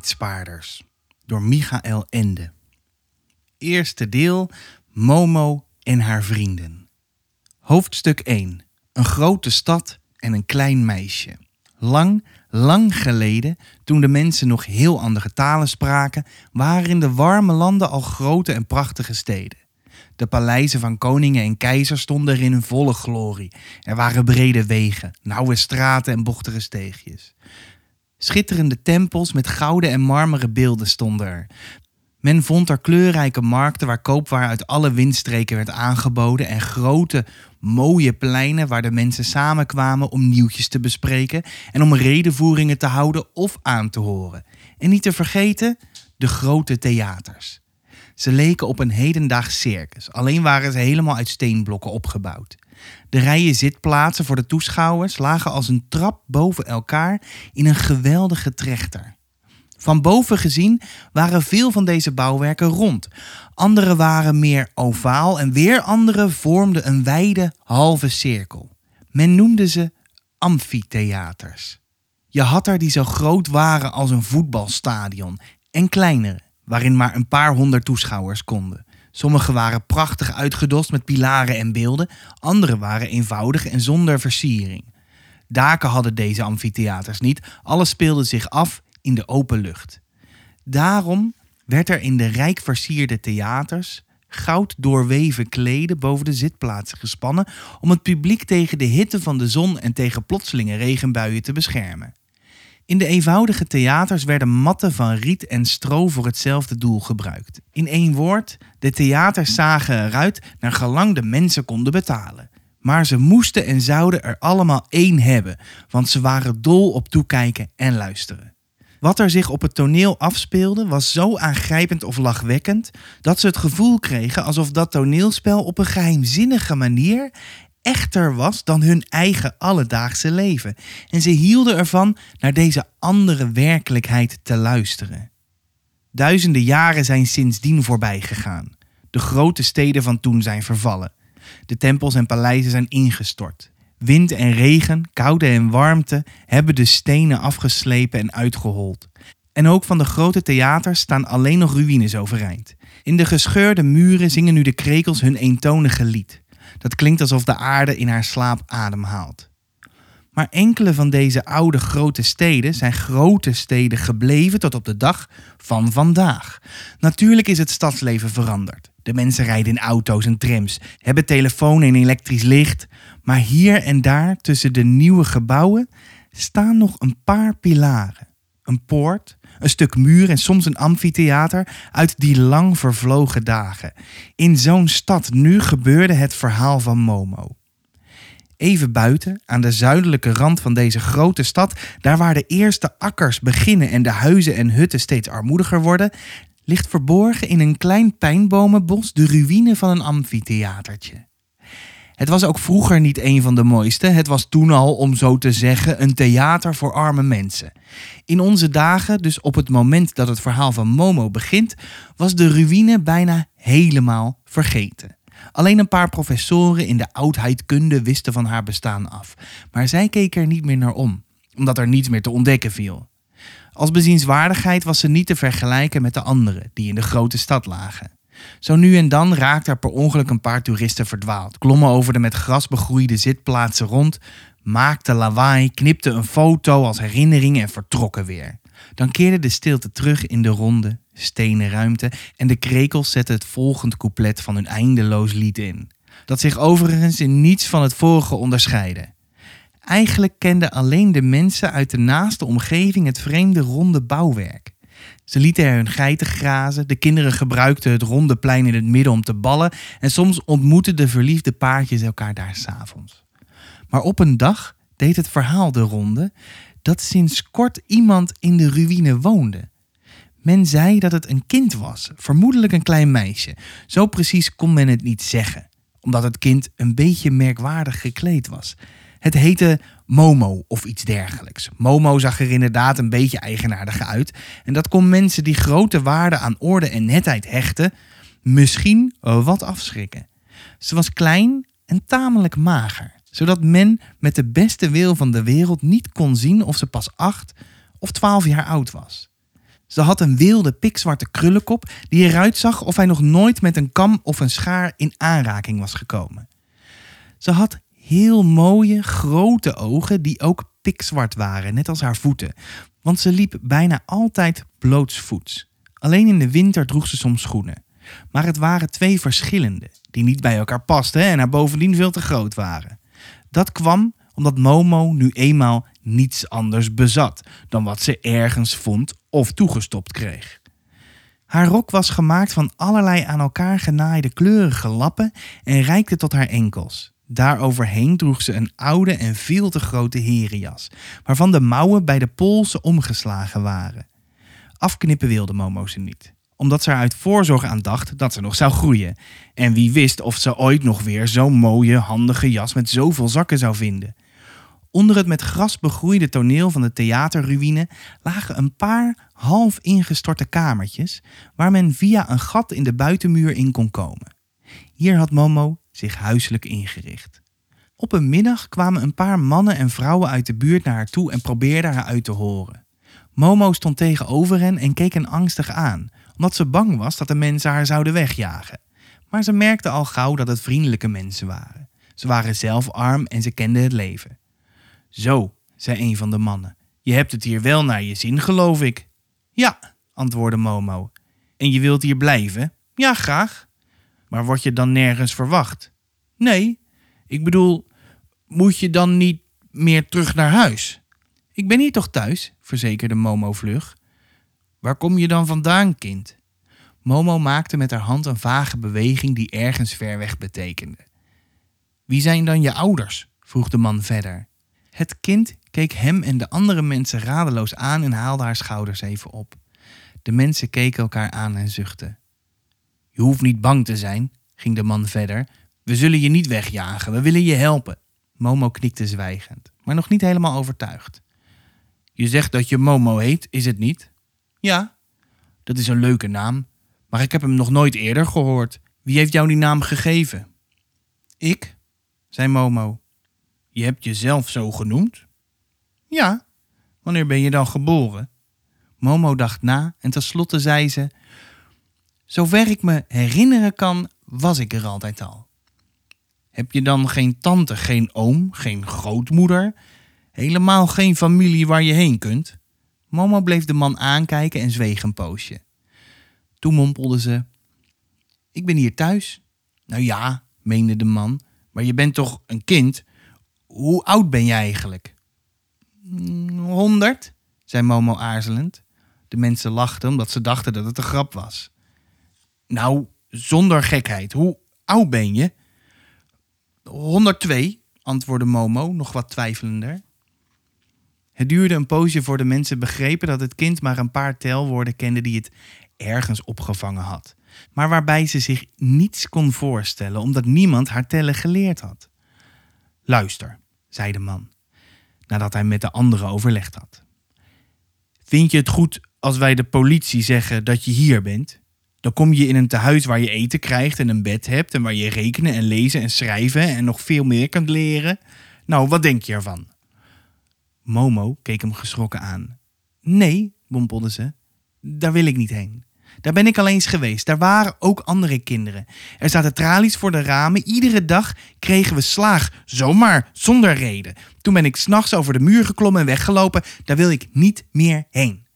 Arbeidsspaarders door Michael Ende. Eerste deel Momo en haar vrienden. Hoofdstuk 1. Een grote stad en een klein meisje. Lang, lang geleden, toen de mensen nog heel andere talen spraken, waren in de warme landen al grote en prachtige steden. De paleizen van koningen en keizers stonden er in volle glorie. Er waren brede wegen, nauwe straten en bochtige steegjes. Schitterende tempels met gouden en marmeren beelden stonden er. Men vond er kleurrijke markten waar koopwaar uit alle windstreken werd aangeboden en grote, mooie pleinen waar de mensen samenkwamen om nieuwtjes te bespreken en om redenvoeringen te houden of aan te horen. En niet te vergeten de grote theaters. Ze leken op een hedendaags circus, alleen waren ze helemaal uit steenblokken opgebouwd. De rijen zitplaatsen voor de toeschouwers lagen als een trap boven elkaar in een geweldige trechter. Van boven gezien waren veel van deze bouwwerken rond. Andere waren meer ovaal en weer andere vormden een wijde halve cirkel. Men noemde ze amfitheaters. Je had er die zo groot waren als een voetbalstadion en kleinere, waarin maar een paar honderd toeschouwers konden. Sommige waren prachtig uitgedost met pilaren en beelden, andere waren eenvoudig en zonder versiering. Daken hadden deze amfitheaters niet, alles speelde zich af in de open lucht. Daarom werd er in de rijk versierde theaters goud doorweven kleden boven de zitplaatsen gespannen om het publiek tegen de hitte van de zon en tegen plotselinge regenbuien te beschermen. In de eenvoudige theaters werden matten van riet en stro voor hetzelfde doel gebruikt. In één woord, de theaters zagen eruit naar gelang de mensen konden betalen. Maar ze moesten en zouden er allemaal één hebben, want ze waren dol op toekijken en luisteren. Wat er zich op het toneel afspeelde was zo aangrijpend of lachwekkend dat ze het gevoel kregen alsof dat toneelspel op een geheimzinnige manier echter was dan hun eigen alledaagse leven. En ze hielden ervan naar deze andere werkelijkheid te luisteren. Duizenden jaren zijn sindsdien voorbij gegaan. De grote steden van toen zijn vervallen. De tempels en paleizen zijn ingestort. Wind en regen, koude en warmte hebben de stenen afgeslepen en uitgehold. En ook van de grote theaters staan alleen nog ruïnes overeind. In de gescheurde muren zingen nu de krekels hun eentonige lied. Dat klinkt alsof de aarde in haar slaap ademhaalt. Maar enkele van deze oude grote steden zijn grote steden gebleven tot op de dag van vandaag. Natuurlijk is het stadsleven veranderd. De mensen rijden in auto's en trams, hebben telefoon en elektrisch licht. Maar hier en daar tussen de nieuwe gebouwen staan nog een paar pilaren. Een poort, een stuk muur en soms een amfitheater uit die lang vervlogen dagen. In zo'n stad nu gebeurde het verhaal van Momo. Even buiten, aan de zuidelijke rand van deze grote stad, daar waar de eerste akkers beginnen en de huizen en hutten steeds armoediger worden, ligt verborgen in een klein pijnbomenbos de ruïne van een amfitheatertje. Het was ook vroeger niet een van de mooiste. Het was toen al, om zo te zeggen, een theater voor arme mensen. In onze dagen, dus op het moment dat het verhaal van Momo begint, was de ruïne bijna helemaal vergeten. Alleen een paar professoren in de oudheidkunde wisten van haar bestaan af. Maar zij keken er niet meer naar om, omdat er niets meer te ontdekken viel. Als bezienswaardigheid was ze niet te vergelijken met de anderen die in de grote stad lagen. Zo nu en dan raakten er per ongeluk een paar toeristen verdwaald, klommen over de met gras begroeide zitplaatsen rond, maakten lawaai, knipten een foto als herinnering en vertrokken weer. Dan keerde de stilte terug in de ronde, stenen ruimte en de krekels zetten het volgende couplet van hun eindeloos lied in. Dat zich overigens in niets van het vorige onderscheidde. Eigenlijk kenden alleen de mensen uit de naaste omgeving het vreemde ronde bouwwerk. Ze lieten er hun geiten grazen, de kinderen gebruikten het ronde plein in het midden om te ballen en soms ontmoetten de verliefde paardjes elkaar daar s'avonds. Maar op een dag deed het verhaal de ronde dat sinds kort iemand in de ruïne woonde. Men zei dat het een kind was, vermoedelijk een klein meisje. Zo precies kon men het niet zeggen, omdat het kind een beetje merkwaardig gekleed was. Het heette Momo of iets dergelijks. Momo zag er inderdaad een beetje eigenaardig uit. En dat kon mensen die grote waarde aan orde en netheid hechten, misschien wat afschrikken. Ze was klein en tamelijk mager, zodat men met de beste wil van de wereld niet kon zien of ze pas acht of twaalf jaar oud was. Ze had een wilde pikzwarte krullenkop die eruit zag of hij nog nooit met een kam of een schaar in aanraking was gekomen. Ze had heel mooie, grote ogen die ook pikzwart waren, net als haar voeten, want ze liep bijna altijd blootsvoets. Alleen in de winter droeg ze soms schoenen. Maar het waren twee verschillende, die niet bij elkaar pasten en haar bovendien veel te groot waren. Dat kwam omdat Momo nu eenmaal niets anders bezat dan wat ze ergens vond of toegestopt kreeg. Haar rok was gemaakt van allerlei aan elkaar genaaide kleurige lappen en reikte tot haar enkels. Daaroverheen droeg ze een oude en veel te grote herenjas, waarvan de mouwen bij de polsen omgeslagen waren. Afknippen wilde Momo ze niet, omdat ze er uit voorzorg aan dacht dat ze nog zou groeien. En wie wist of ze ooit nog weer zo'n mooie, handige jas met zoveel zakken zou vinden. Onder het met gras begroeide toneel van de theaterruïne lagen een paar half ingestorte kamertjes waar men via een gat in de buitenmuur in kon komen. Hier had Momo zich huiselijk ingericht. Op een middag kwamen een paar mannen en vrouwen uit de buurt naar haar toe en probeerden haar uit te horen. Momo stond tegenover hen en keek hen angstig aan, omdat ze bang was dat de mensen haar zouden wegjagen. Maar ze merkte al gauw dat het vriendelijke mensen waren. Ze waren zelf arm en ze kenden het leven. Zo, zei een van de mannen, je hebt het hier wel naar je zin, geloof ik. Ja, antwoordde Momo. En je wilt hier blijven? Ja, graag. Maar word je dan nergens verwacht? Nee, ik bedoel, moet je dan niet meer terug naar huis? Ik ben hier toch thuis, verzekerde Momo vlug. Waar kom je dan vandaan, kind? Momo maakte met haar hand een vage beweging die ergens ver weg betekende. Wie zijn dan je ouders? vroeg de man verder. Het kind keek hem en de andere mensen radeloos aan en haalde haar schouders even op. De mensen keken elkaar aan en zuchtten. Je hoeft niet bang te zijn, ging de man verder. We zullen je niet wegjagen, we willen je helpen. Momo knikte zwijgend, maar nog niet helemaal overtuigd. Je zegt dat je Momo heet, is het niet? Ja, dat is een leuke naam, maar ik heb hem nog nooit eerder gehoord. Wie heeft jou die naam gegeven? Ik, zei Momo. Je hebt jezelf zo genoemd? Ja. Wanneer ben je dan geboren? Momo dacht na en tenslotte zei ze: Zover ik me herinneren kan, was ik er altijd al. Heb je dan geen tante, geen oom, geen grootmoeder? Helemaal geen familie waar je heen kunt? Momo bleef de man aankijken en zweeg een poosje. Toen mompelde ze: Ik ben hier thuis. Nou ja, meende de man, maar je bent toch een kind? Hoe oud ben je eigenlijk? Honderd, zei Momo aarzelend. De mensen lachten omdat ze dachten dat het een grap was. Nou, zonder gekheid, hoe oud ben je? 102, antwoordde Momo, nog wat twijfelender. Het duurde een poosje voor de mensen begrepen dat het kind maar een paar telwoorden kende die het ergens opgevangen had, maar waarbij ze zich niets kon voorstellen omdat niemand haar tellen geleerd had. Luister, zei de man, nadat hij met de anderen overlegd had. Vind je het goed als wij de politie zeggen dat je hier bent? Dan kom je in een tehuis waar je eten krijgt en een bed hebt en waar je rekenen en lezen en schrijven en nog veel meer kunt leren. Nou, wat denk je ervan? Momo keek hem geschrokken aan. Nee, mompelde ze, daar wil ik niet heen. Daar ben ik al eens geweest. Daar waren ook andere kinderen. Er zaten tralies voor de ramen. Iedere dag kregen we slaag. Zomaar, zonder reden. Toen ben ik s'nachts over de muur geklommen en weggelopen. Daar wil ik niet meer heen.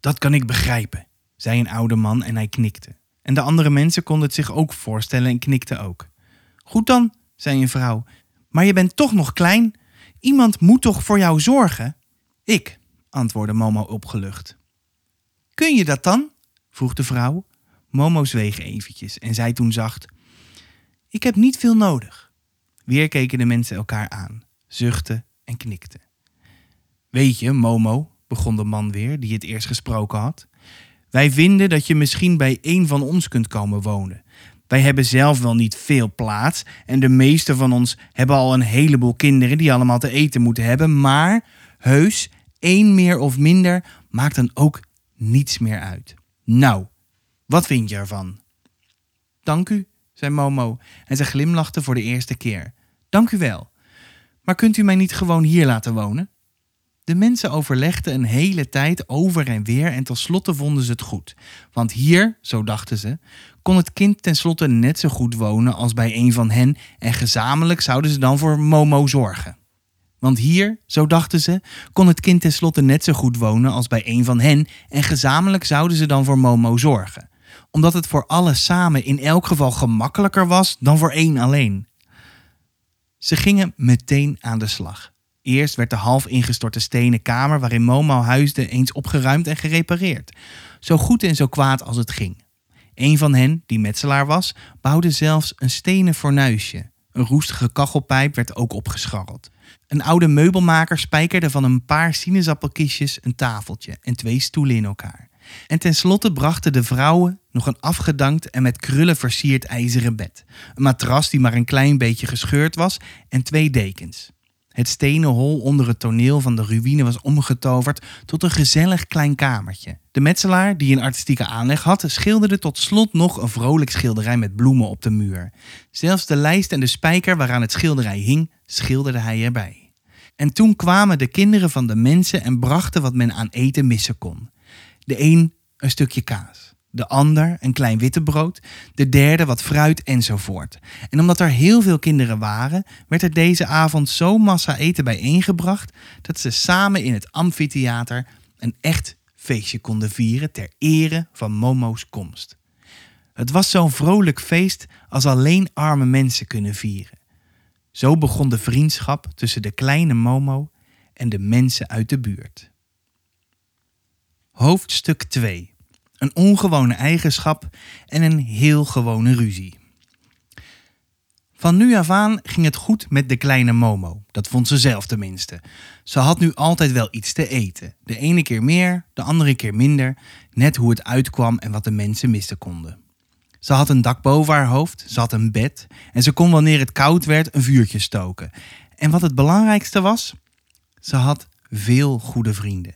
Dat kan ik begrijpen, zei een oude man en hij knikte. En de andere mensen konden het zich ook voorstellen en knikten ook. Goed dan, zei een vrouw. Maar je bent toch nog klein. Iemand moet toch voor jou zorgen? Ik, antwoordde Momo opgelucht. Kun je dat dan? vroeg de vrouw. Momo zweeg eventjes en zei toen zacht: Ik heb niet veel nodig. Weer keken de mensen elkaar aan, zuchtten en knikten. Weet je, Momo, begon de man weer, die het eerst gesproken had. Wij vinden dat je misschien bij een van ons kunt komen wonen. Wij hebben zelf wel niet veel plaats en de meeste van ons hebben al een heleboel kinderen die allemaal te eten moeten hebben, maar heus, één meer of minder maakt dan ook niets meer uit. Nou, wat vind je ervan? Dank u, zei Momo en ze glimlachte voor de eerste keer. Dank u wel. Maar kunt u mij niet gewoon hier laten wonen? De mensen overlegden een hele tijd over en weer en tenslotte vonden ze het goed. Want hier, zo dachten ze, kon het kind tenslotte net zo goed wonen als bij een van hen en gezamenlijk zouden ze dan voor Momo zorgen. Want hier, zo dachten ze, kon het kind tenslotte net zo goed wonen als bij een van hen en gezamenlijk zouden ze dan voor Momo zorgen. Omdat het voor allen samen in elk geval gemakkelijker was dan voor één alleen. Ze gingen meteen aan de slag. Eerst werd de half ingestorte stenen kamer waarin Momo huisde eens opgeruimd en gerepareerd. Zo goed en zo kwaad als het ging. Een van hen, die metselaar was, bouwde zelfs een stenen fornuisje. Een roestige kachelpijp werd ook opgescharreld. Een oude meubelmaker spijkerde van een paar sinaasappelkistjes een tafeltje en twee stoelen in elkaar. En tenslotte brachten de vrouwen nog een afgedankt en met krullen versierd ijzeren bed. Een matras die maar een klein beetje gescheurd was en twee dekens. Het stenen hol onder het toneel van de ruïne was omgetoverd tot een gezellig klein kamertje. De metselaar, die een artistieke aanleg had, schilderde tot slot nog een vrolijk schilderij met bloemen op de muur. Zelfs de lijst en de spijker waaraan het schilderij hing, schilderde hij erbij. En toen kwamen de kinderen van de mensen en brachten wat men aan eten missen kon. De een een stukje kaas de ander een klein wittebrood, de derde wat fruit enzovoort. En omdat er heel veel kinderen waren, werd er deze avond zo massa eten bijeengebracht dat ze samen in het amfitheater een echt feestje konden vieren ter ere van Momo's komst. Het was zo'n vrolijk feest als alleen arme mensen kunnen vieren. Zo begon de vriendschap tussen de kleine Momo en de mensen uit de buurt. Hoofdstuk 2 een ongewone eigenschap en een heel gewone ruzie. Van nu af aan ging het goed met de kleine Momo. Dat vond ze zelf tenminste. Ze had nu altijd wel iets te eten. De ene keer meer, de andere keer minder. Net hoe het uitkwam en wat de mensen missen konden. Ze had een dak boven haar hoofd, ze had een bed en ze kon wanneer het koud werd een vuurtje stoken. En wat het belangrijkste was, ze had veel goede vrienden.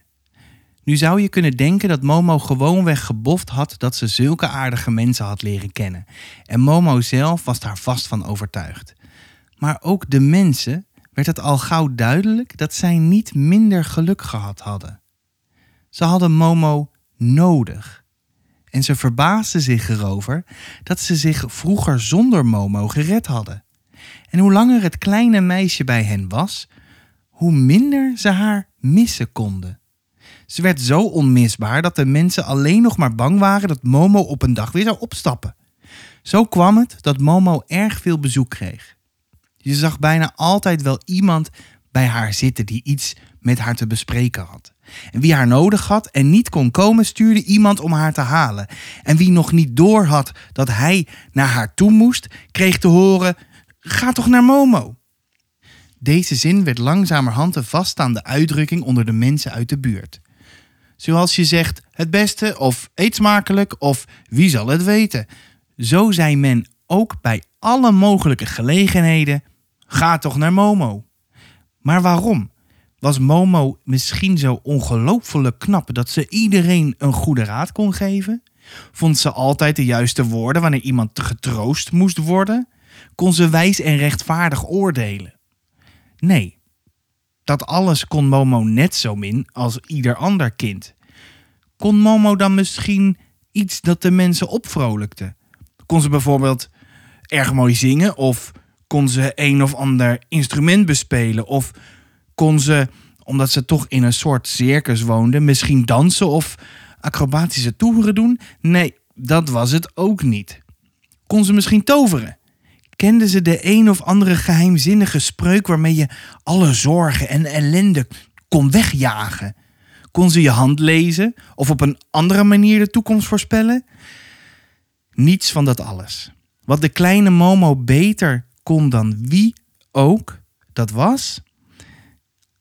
Nu zou je kunnen denken dat Momo gewoonweg geboft had dat ze zulke aardige mensen had leren kennen. En Momo zelf was daar vast van overtuigd. Maar ook de mensen werd het al gauw duidelijk dat zij niet minder geluk gehad hadden. Ze hadden Momo nodig. En ze verbaasden zich erover dat ze zich vroeger zonder Momo gered hadden. En hoe langer het kleine meisje bij hen was, hoe minder ze haar missen konden. Ze werd zo onmisbaar dat de mensen alleen nog maar bang waren dat Momo op een dag weer zou opstappen. Zo kwam het dat Momo erg veel bezoek kreeg. Je zag bijna altijd wel iemand bij haar zitten die iets met haar te bespreken had. En wie haar nodig had en niet kon komen, stuurde iemand om haar te halen. En wie nog niet door had dat hij naar haar toe moest, kreeg te horen: Ga toch naar Momo. Deze zin werd langzamerhand een vaststaande uitdrukking onder de mensen uit de buurt. Zoals je zegt het beste of eet smakelijk of wie zal het weten. Zo zei men ook bij alle mogelijke gelegenheden: ga toch naar Momo. Maar waarom? Was Momo misschien zo ongelooflijk knap dat ze iedereen een goede raad kon geven? Vond ze altijd de juiste woorden wanneer iemand getroost moest worden? Kon ze wijs en rechtvaardig oordelen? Nee, dat alles kon Momo net zo min als ieder ander kind. Kon Momo dan misschien iets dat de mensen opvrolijkte? Kon ze bijvoorbeeld erg mooi zingen of kon ze een of ander instrument bespelen of kon ze, omdat ze toch in een soort circus woonde, misschien dansen of acrobatische toeren doen? Nee, dat was het ook niet. Kon ze misschien toveren? Kenden ze de een of andere geheimzinnige spreuk waarmee je alle zorgen en ellende kon wegjagen? Kon ze je hand lezen of op een andere manier de toekomst voorspellen? Niets van dat alles. Wat de kleine Momo beter kon dan wie ook, dat was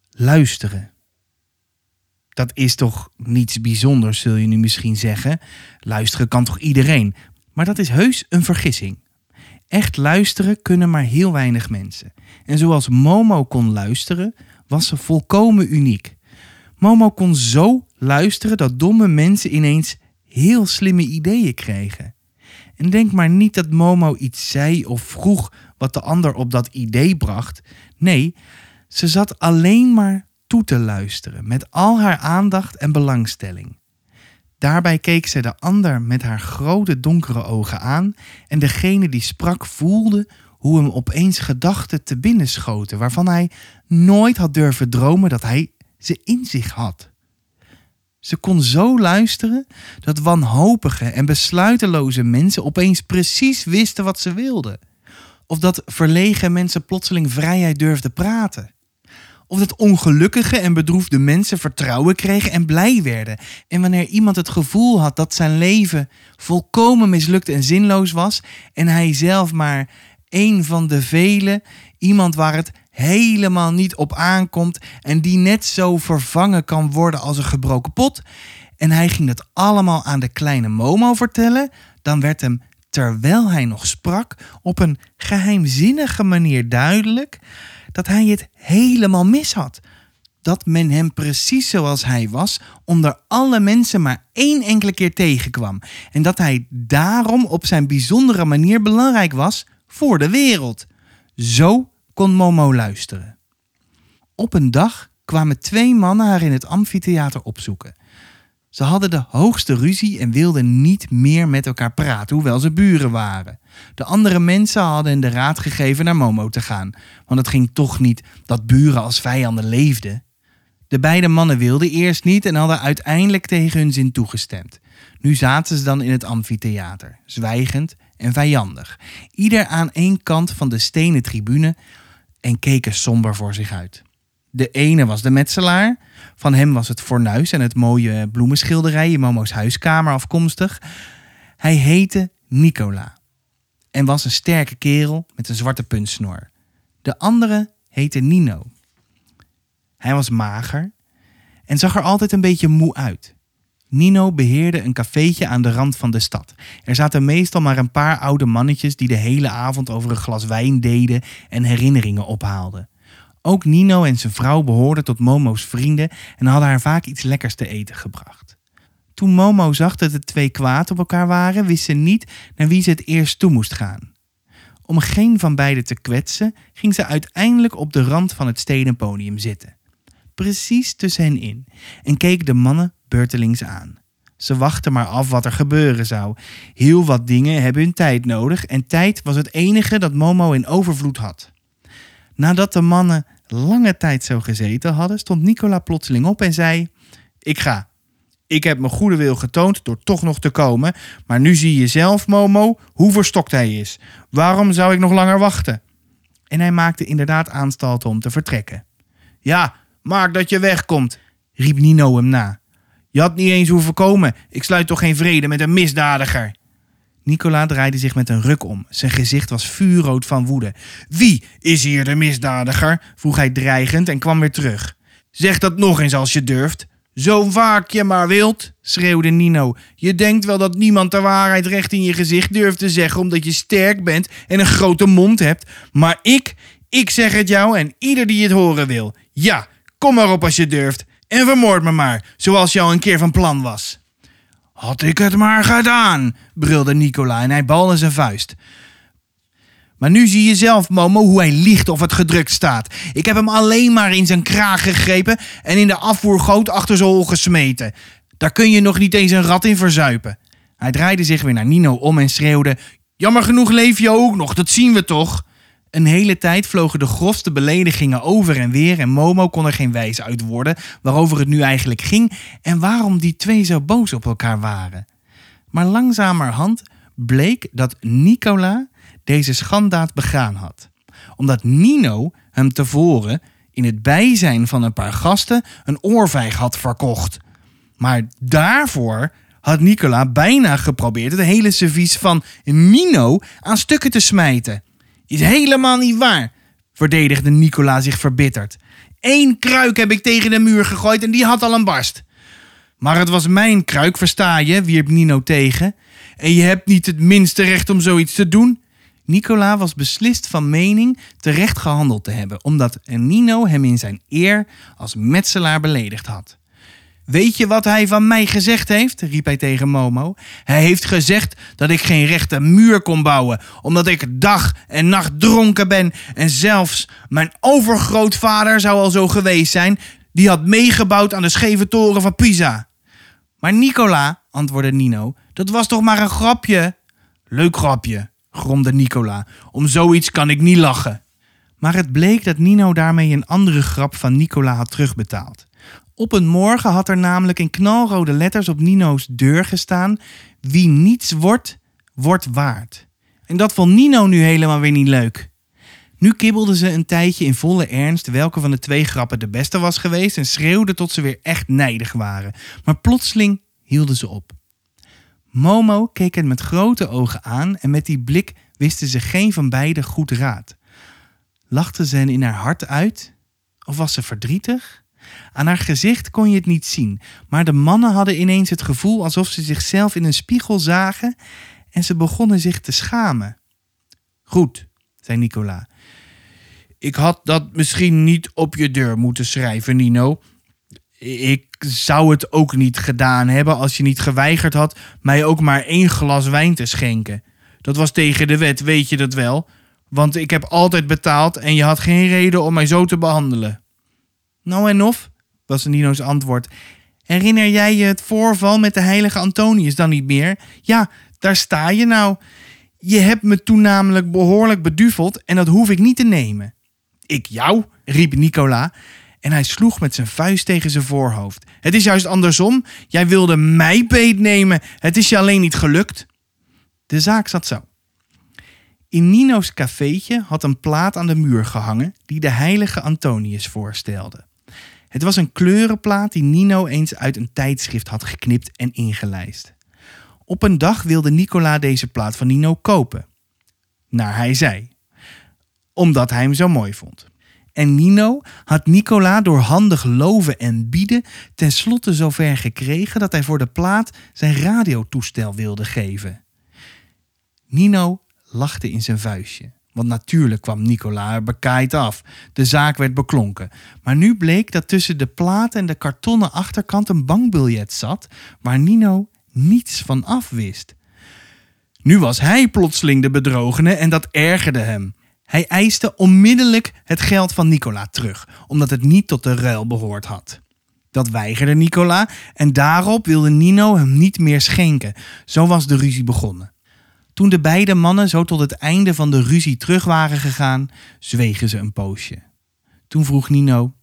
luisteren. Dat is toch niets bijzonders, zul je nu misschien zeggen. Luisteren kan toch iedereen? Maar dat is heus een vergissing. Echt luisteren kunnen maar heel weinig mensen. En zoals Momo kon luisteren, was ze volkomen uniek. Momo kon zo luisteren dat domme mensen ineens heel slimme ideeën kregen. En denk maar niet dat Momo iets zei of vroeg wat de ander op dat idee bracht. Nee, ze zat alleen maar toe te luisteren met al haar aandacht en belangstelling. Daarbij keek ze de ander met haar grote donkere ogen aan en degene die sprak voelde hoe hem opeens gedachten te binnen schoten waarvan hij nooit had durven dromen dat hij ze in zich had. Ze kon zo luisteren dat wanhopige en besluiteloze mensen opeens precies wisten wat ze wilden. Of dat verlegen mensen plotseling vrijheid durfden praten. Of dat ongelukkige en bedroefde mensen vertrouwen kregen en blij werden. En wanneer iemand het gevoel had dat zijn leven volkomen mislukt en zinloos was en hij zelf maar een van de velen, iemand waar het helemaal niet op aankomt en die net zo vervangen kan worden als een gebroken pot. En hij ging dat allemaal aan de kleine Momo vertellen, dan werd hem, terwijl hij nog sprak, op een geheimzinnige manier duidelijk dat hij het helemaal mis had. Dat men hem precies zoals hij was onder alle mensen maar één enkele keer tegenkwam. En dat hij daarom op zijn bijzondere manier belangrijk was voor de wereld. Zo kon Momo luisteren. Op een dag kwamen twee mannen haar in het amfitheater opzoeken. Ze hadden de hoogste ruzie en wilden niet meer met elkaar praten, hoewel ze buren waren. De andere mensen hadden hen de raad gegeven naar Momo te gaan, want het ging toch niet dat buren als vijanden leefden. De beide mannen wilden eerst niet en hadden uiteindelijk tegen hun zin toegestemd. Nu zaten ze dan in het amfitheater, zwijgend en vijandig, ieder aan één kant van de stenen tribune en keken somber voor zich uit. De ene was de metselaar, van hem was het fornuis en het mooie bloemenschilderij in Momo's huiskamer afkomstig. Hij heette Nicola en was een sterke kerel met een zwarte puntsnor. De andere heette Nino. Hij was mager en zag er altijd een beetje moe uit. Nino beheerde een cafeetje aan de rand van de stad. Er zaten meestal maar een paar oude mannetjes die de hele avond over een glas wijn deden en herinneringen ophaalden. Ook Nino en zijn vrouw behoorden tot Momo's vrienden en hadden haar vaak iets lekkers te eten gebracht. Toen Momo zag dat de twee kwaad op elkaar waren, wist ze niet naar wie ze het eerst toe moest gaan. Om geen van beiden te kwetsen, ging ze uiteindelijk op de rand van het stenen podium zitten. Precies tussen hen in en keek de mannen beurtelings aan. Ze wachten maar af wat er gebeuren zou. Heel wat dingen hebben hun tijd nodig en tijd was het enige dat Momo in overvloed had. Nadat de mannen lange tijd zo gezeten hadden, stond Nicola plotseling op en zei: Ik ga. Ik heb mijn goede wil getoond door toch nog te komen, maar nu zie je zelf, Momo, hoe verstokt hij is. Waarom zou ik nog langer wachten? En hij maakte inderdaad aanstalten om te vertrekken. Ja, maak dat je wegkomt, riep Nino hem na. Je had niet eens hoeven komen. Ik sluit toch geen vrede met een misdadiger. Nicola draaide zich met een ruk om. Zijn gezicht was vuurrood van woede. Wie is hier de misdadiger? vroeg hij dreigend en kwam weer terug. Zeg dat nog eens als je durft. Zo vaak je maar wilt, schreeuwde Nino. Je denkt wel dat niemand de waarheid recht in je gezicht durft te zeggen omdat je sterk bent en een grote mond hebt. Maar ik, ik zeg het jou en ieder die het horen wil. Ja, kom maar op als je durft en vermoord me maar, zoals al een keer van plan was. Had ik het maar gedaan, brulde Nicola en hij balde zijn vuist. Maar nu zie je zelf, Momo, hoe hij liegt of het gedrukt staat. Ik heb hem alleen maar in zijn kraag gegrepen en in de afvoergoot achter zijn hol gesmeten. Daar kun je nog niet eens een rat in verzuipen. Hij draaide zich weer naar Nino om en schreeuwde: Jammer genoeg leef je ook nog, dat zien we toch? Een hele tijd vlogen de grofste beledigingen over en weer en Momo kon er geen wijs uit worden waarover het nu eigenlijk ging en waarom die twee zo boos op elkaar waren. Maar langzamerhand bleek dat Nicola deze schandaad begaan had. Omdat Nino hem tevoren in het bijzijn van een paar gasten een oorvijg had verkocht. Maar daarvoor had Nicola bijna geprobeerd het hele servies van Nino aan stukken te smijten. Is helemaal niet waar, verdedigde Nicola zich verbitterd. Eén kruik heb ik tegen de muur gegooid en die had al een barst. Maar het was mijn kruik, versta je, wierp Nino tegen. En je hebt niet het minste recht om zoiets te doen. Nicola was beslist van mening terecht gehandeld te hebben, omdat Nino hem in zijn eer als metselaar beledigd had. Weet je wat hij van mij gezegd heeft? riep hij tegen Momo. Hij heeft gezegd dat ik geen rechte muur kon bouwen, omdat ik dag en nacht dronken ben. En zelfs mijn overgrootvader zou al zo geweest zijn. Die had meegebouwd aan de scheve toren van Pisa. Maar Nicola, antwoordde Nino, dat was toch maar een grapje? Leuk grapje, gromde Nicola. Om zoiets kan ik niet lachen. Maar het bleek dat Nino daarmee een andere grap van Nicola had terugbetaald. Op een morgen had er namelijk in knalrode letters op Nino's deur gestaan: Wie niets wordt, wordt waard. En dat vond Nino nu helemaal weer niet leuk. Nu kibbelden ze een tijdje in volle ernst welke van de twee grappen de beste was geweest en schreeuwden tot ze weer echt nijdig waren. Maar plotseling hielden ze op. Momo keek hen met grote ogen aan en met die blik wisten ze geen van beiden goed raad. Lachte ze hen in haar hart uit? Of was ze verdrietig? Aan haar gezicht kon je het niet zien, maar de mannen hadden ineens het gevoel alsof ze zichzelf in een spiegel zagen en ze begonnen zich te schamen. Goed, zei Nicola. Ik had dat misschien niet op je deur moeten schrijven, Nino. Ik zou het ook niet gedaan hebben als je niet geweigerd had mij ook maar één glas wijn te schenken. Dat was tegen de wet, weet je dat wel? Want ik heb altijd betaald en je had geen reden om mij zo te behandelen. Nou en of, was Nino's antwoord. Herinner jij je het voorval met de heilige Antonius dan niet meer? Ja, daar sta je nou. Je hebt me toen namelijk behoorlijk beduveld en dat hoef ik niet te nemen. Ik jou? riep Nicola en hij sloeg met zijn vuist tegen zijn voorhoofd. Het is juist andersom. Jij wilde mij beetnemen. Het is je alleen niet gelukt. De zaak zat zo. In Nino's cafeetje had een plaat aan de muur gehangen die de heilige Antonius voorstelde. Het was een kleurenplaat die Nino eens uit een tijdschrift had geknipt en ingelijst. Op een dag wilde Nicola deze plaat van Nino kopen. Naar hij zei. Omdat hij hem zo mooi vond. En Nino had Nicola door handig loven en bieden tenslotte zover gekregen dat hij voor de plaat zijn radiotoestel wilde geven. Nino lachte in zijn vuistje. Want natuurlijk kwam Nicola er bekaaid af. De zaak werd beklonken. Maar nu bleek dat tussen de plaat en de kartonnen achterkant een bankbiljet zat waar Nino niets van af wist. Nu was hij plotseling de bedrogene en dat ergerde hem. Hij eiste onmiddellijk het geld van Nicola terug, omdat het niet tot de ruil behoord had. Dat weigerde Nicola en daarop wilde Nino hem niet meer schenken. Zo was de ruzie begonnen. Toen de beide mannen zo tot het einde van de ruzie terug waren gegaan, zwegen ze een poosje. Toen vroeg Nino: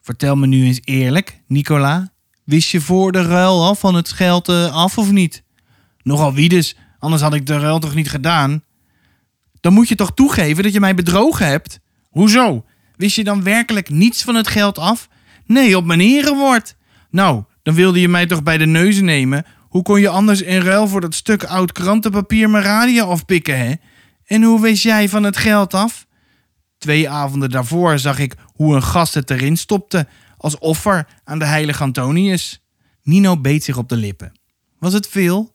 Vertel me nu eens eerlijk, Nicola, wist je voor de ruil al van het geld eh, af of niet? Nogal wie dus, anders had ik de ruil toch niet gedaan? Dan moet je toch toegeven dat je mij bedrogen hebt? Hoezo? Wist je dan werkelijk niets van het geld af? Nee, op mijn herenwoord. Nou, dan wilde je mij toch bij de neuzen nemen? Hoe kon je anders in ruil voor dat stuk oud krantenpapier mijn radio afpikken, hè? En hoe wist jij van het geld af? Twee avonden daarvoor zag ik hoe een gast het erin stopte als offer aan de heilige Antonius. Nino beet zich op de lippen. Was het veel?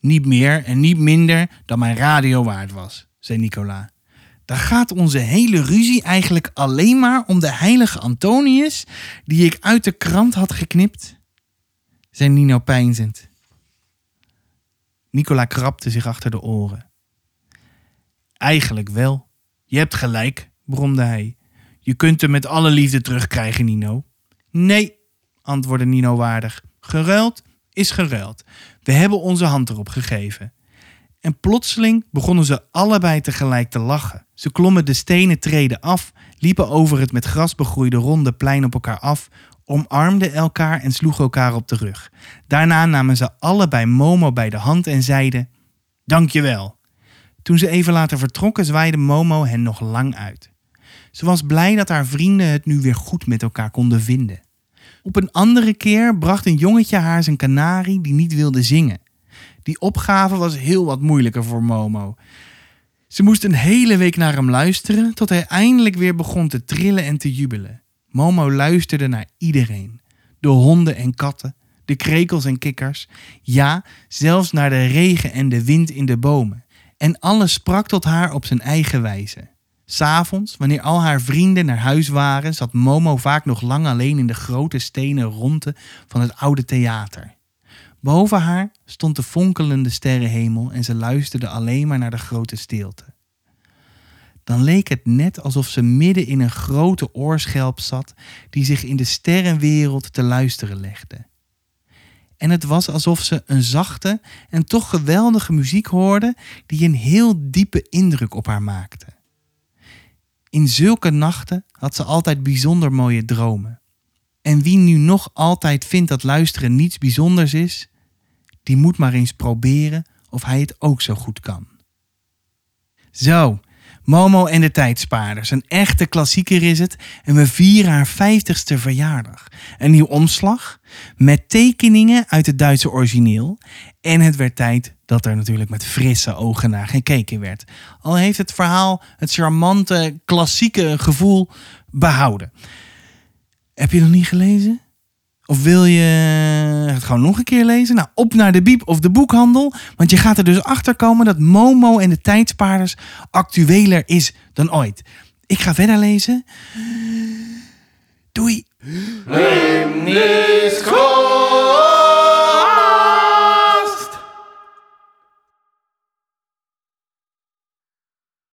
Niet meer en niet minder dan mijn radio waard was zei Nicola. Daar gaat onze hele ruzie eigenlijk alleen maar om de heilige Antonius die ik uit de krant had geknipt, zei Nino pijnzend. Nicola krabde zich achter de oren. Eigenlijk wel. Je hebt gelijk, bromde hij. Je kunt hem met alle liefde terugkrijgen, Nino. Nee, antwoordde Nino waardig. Geruild is geruild. We hebben onze hand erop gegeven. En plotseling begonnen ze allebei tegelijk te lachen. Ze klommen de stenen treden af, liepen over het met gras begroeide ronde plein op elkaar af, omarmden elkaar en sloegen elkaar op de rug. Daarna namen ze allebei Momo bij de hand en zeiden: Dankjewel. Toen ze even later vertrokken, zwaaide Momo hen nog lang uit. Ze was blij dat haar vrienden het nu weer goed met elkaar konden vinden. Op een andere keer bracht een jongetje haar zijn kanarie die niet wilde zingen. Die opgave was heel wat moeilijker voor Momo. Ze moest een hele week naar hem luisteren tot hij eindelijk weer begon te trillen en te jubelen. Momo luisterde naar iedereen. De honden en katten, de krekels en kikkers. Ja, zelfs naar de regen en de wind in de bomen. En alles sprak tot haar op zijn eigen wijze. S'avonds, wanneer al haar vrienden naar huis waren, zat Momo vaak nog lang alleen in de grote stenen ronde van het oude theater. Boven haar stond de fonkelende sterrenhemel en ze luisterde alleen maar naar de grote stilte. Dan leek het net alsof ze midden in een grote oorschelp zat die zich in de sterrenwereld te luisteren legde. En het was alsof ze een zachte en toch geweldige muziek hoorde die een heel diepe indruk op haar maakte. In zulke nachten had ze altijd bijzonder mooie dromen. En wie nu nog altijd vindt dat luisteren niets bijzonders is, die moet maar eens proberen of hij het ook zo goed kan. Zo, Momo en de Tijdspaarders. Een echte klassieker is het en we vieren haar 50ste verjaardag. Een nieuw omslag met tekeningen uit het Duitse origineel. En het werd tijd dat er natuurlijk met frisse ogen naar gekeken werd. Al heeft het verhaal het charmante, klassieke gevoel behouden. Heb je nog niet gelezen? Of wil je het gewoon nog een keer lezen? Nou, op naar de biep of de boekhandel. Want je gaat er dus achter komen dat Momo en de tijdspaarders actueler is dan ooit. Ik ga verder lezen. Doei.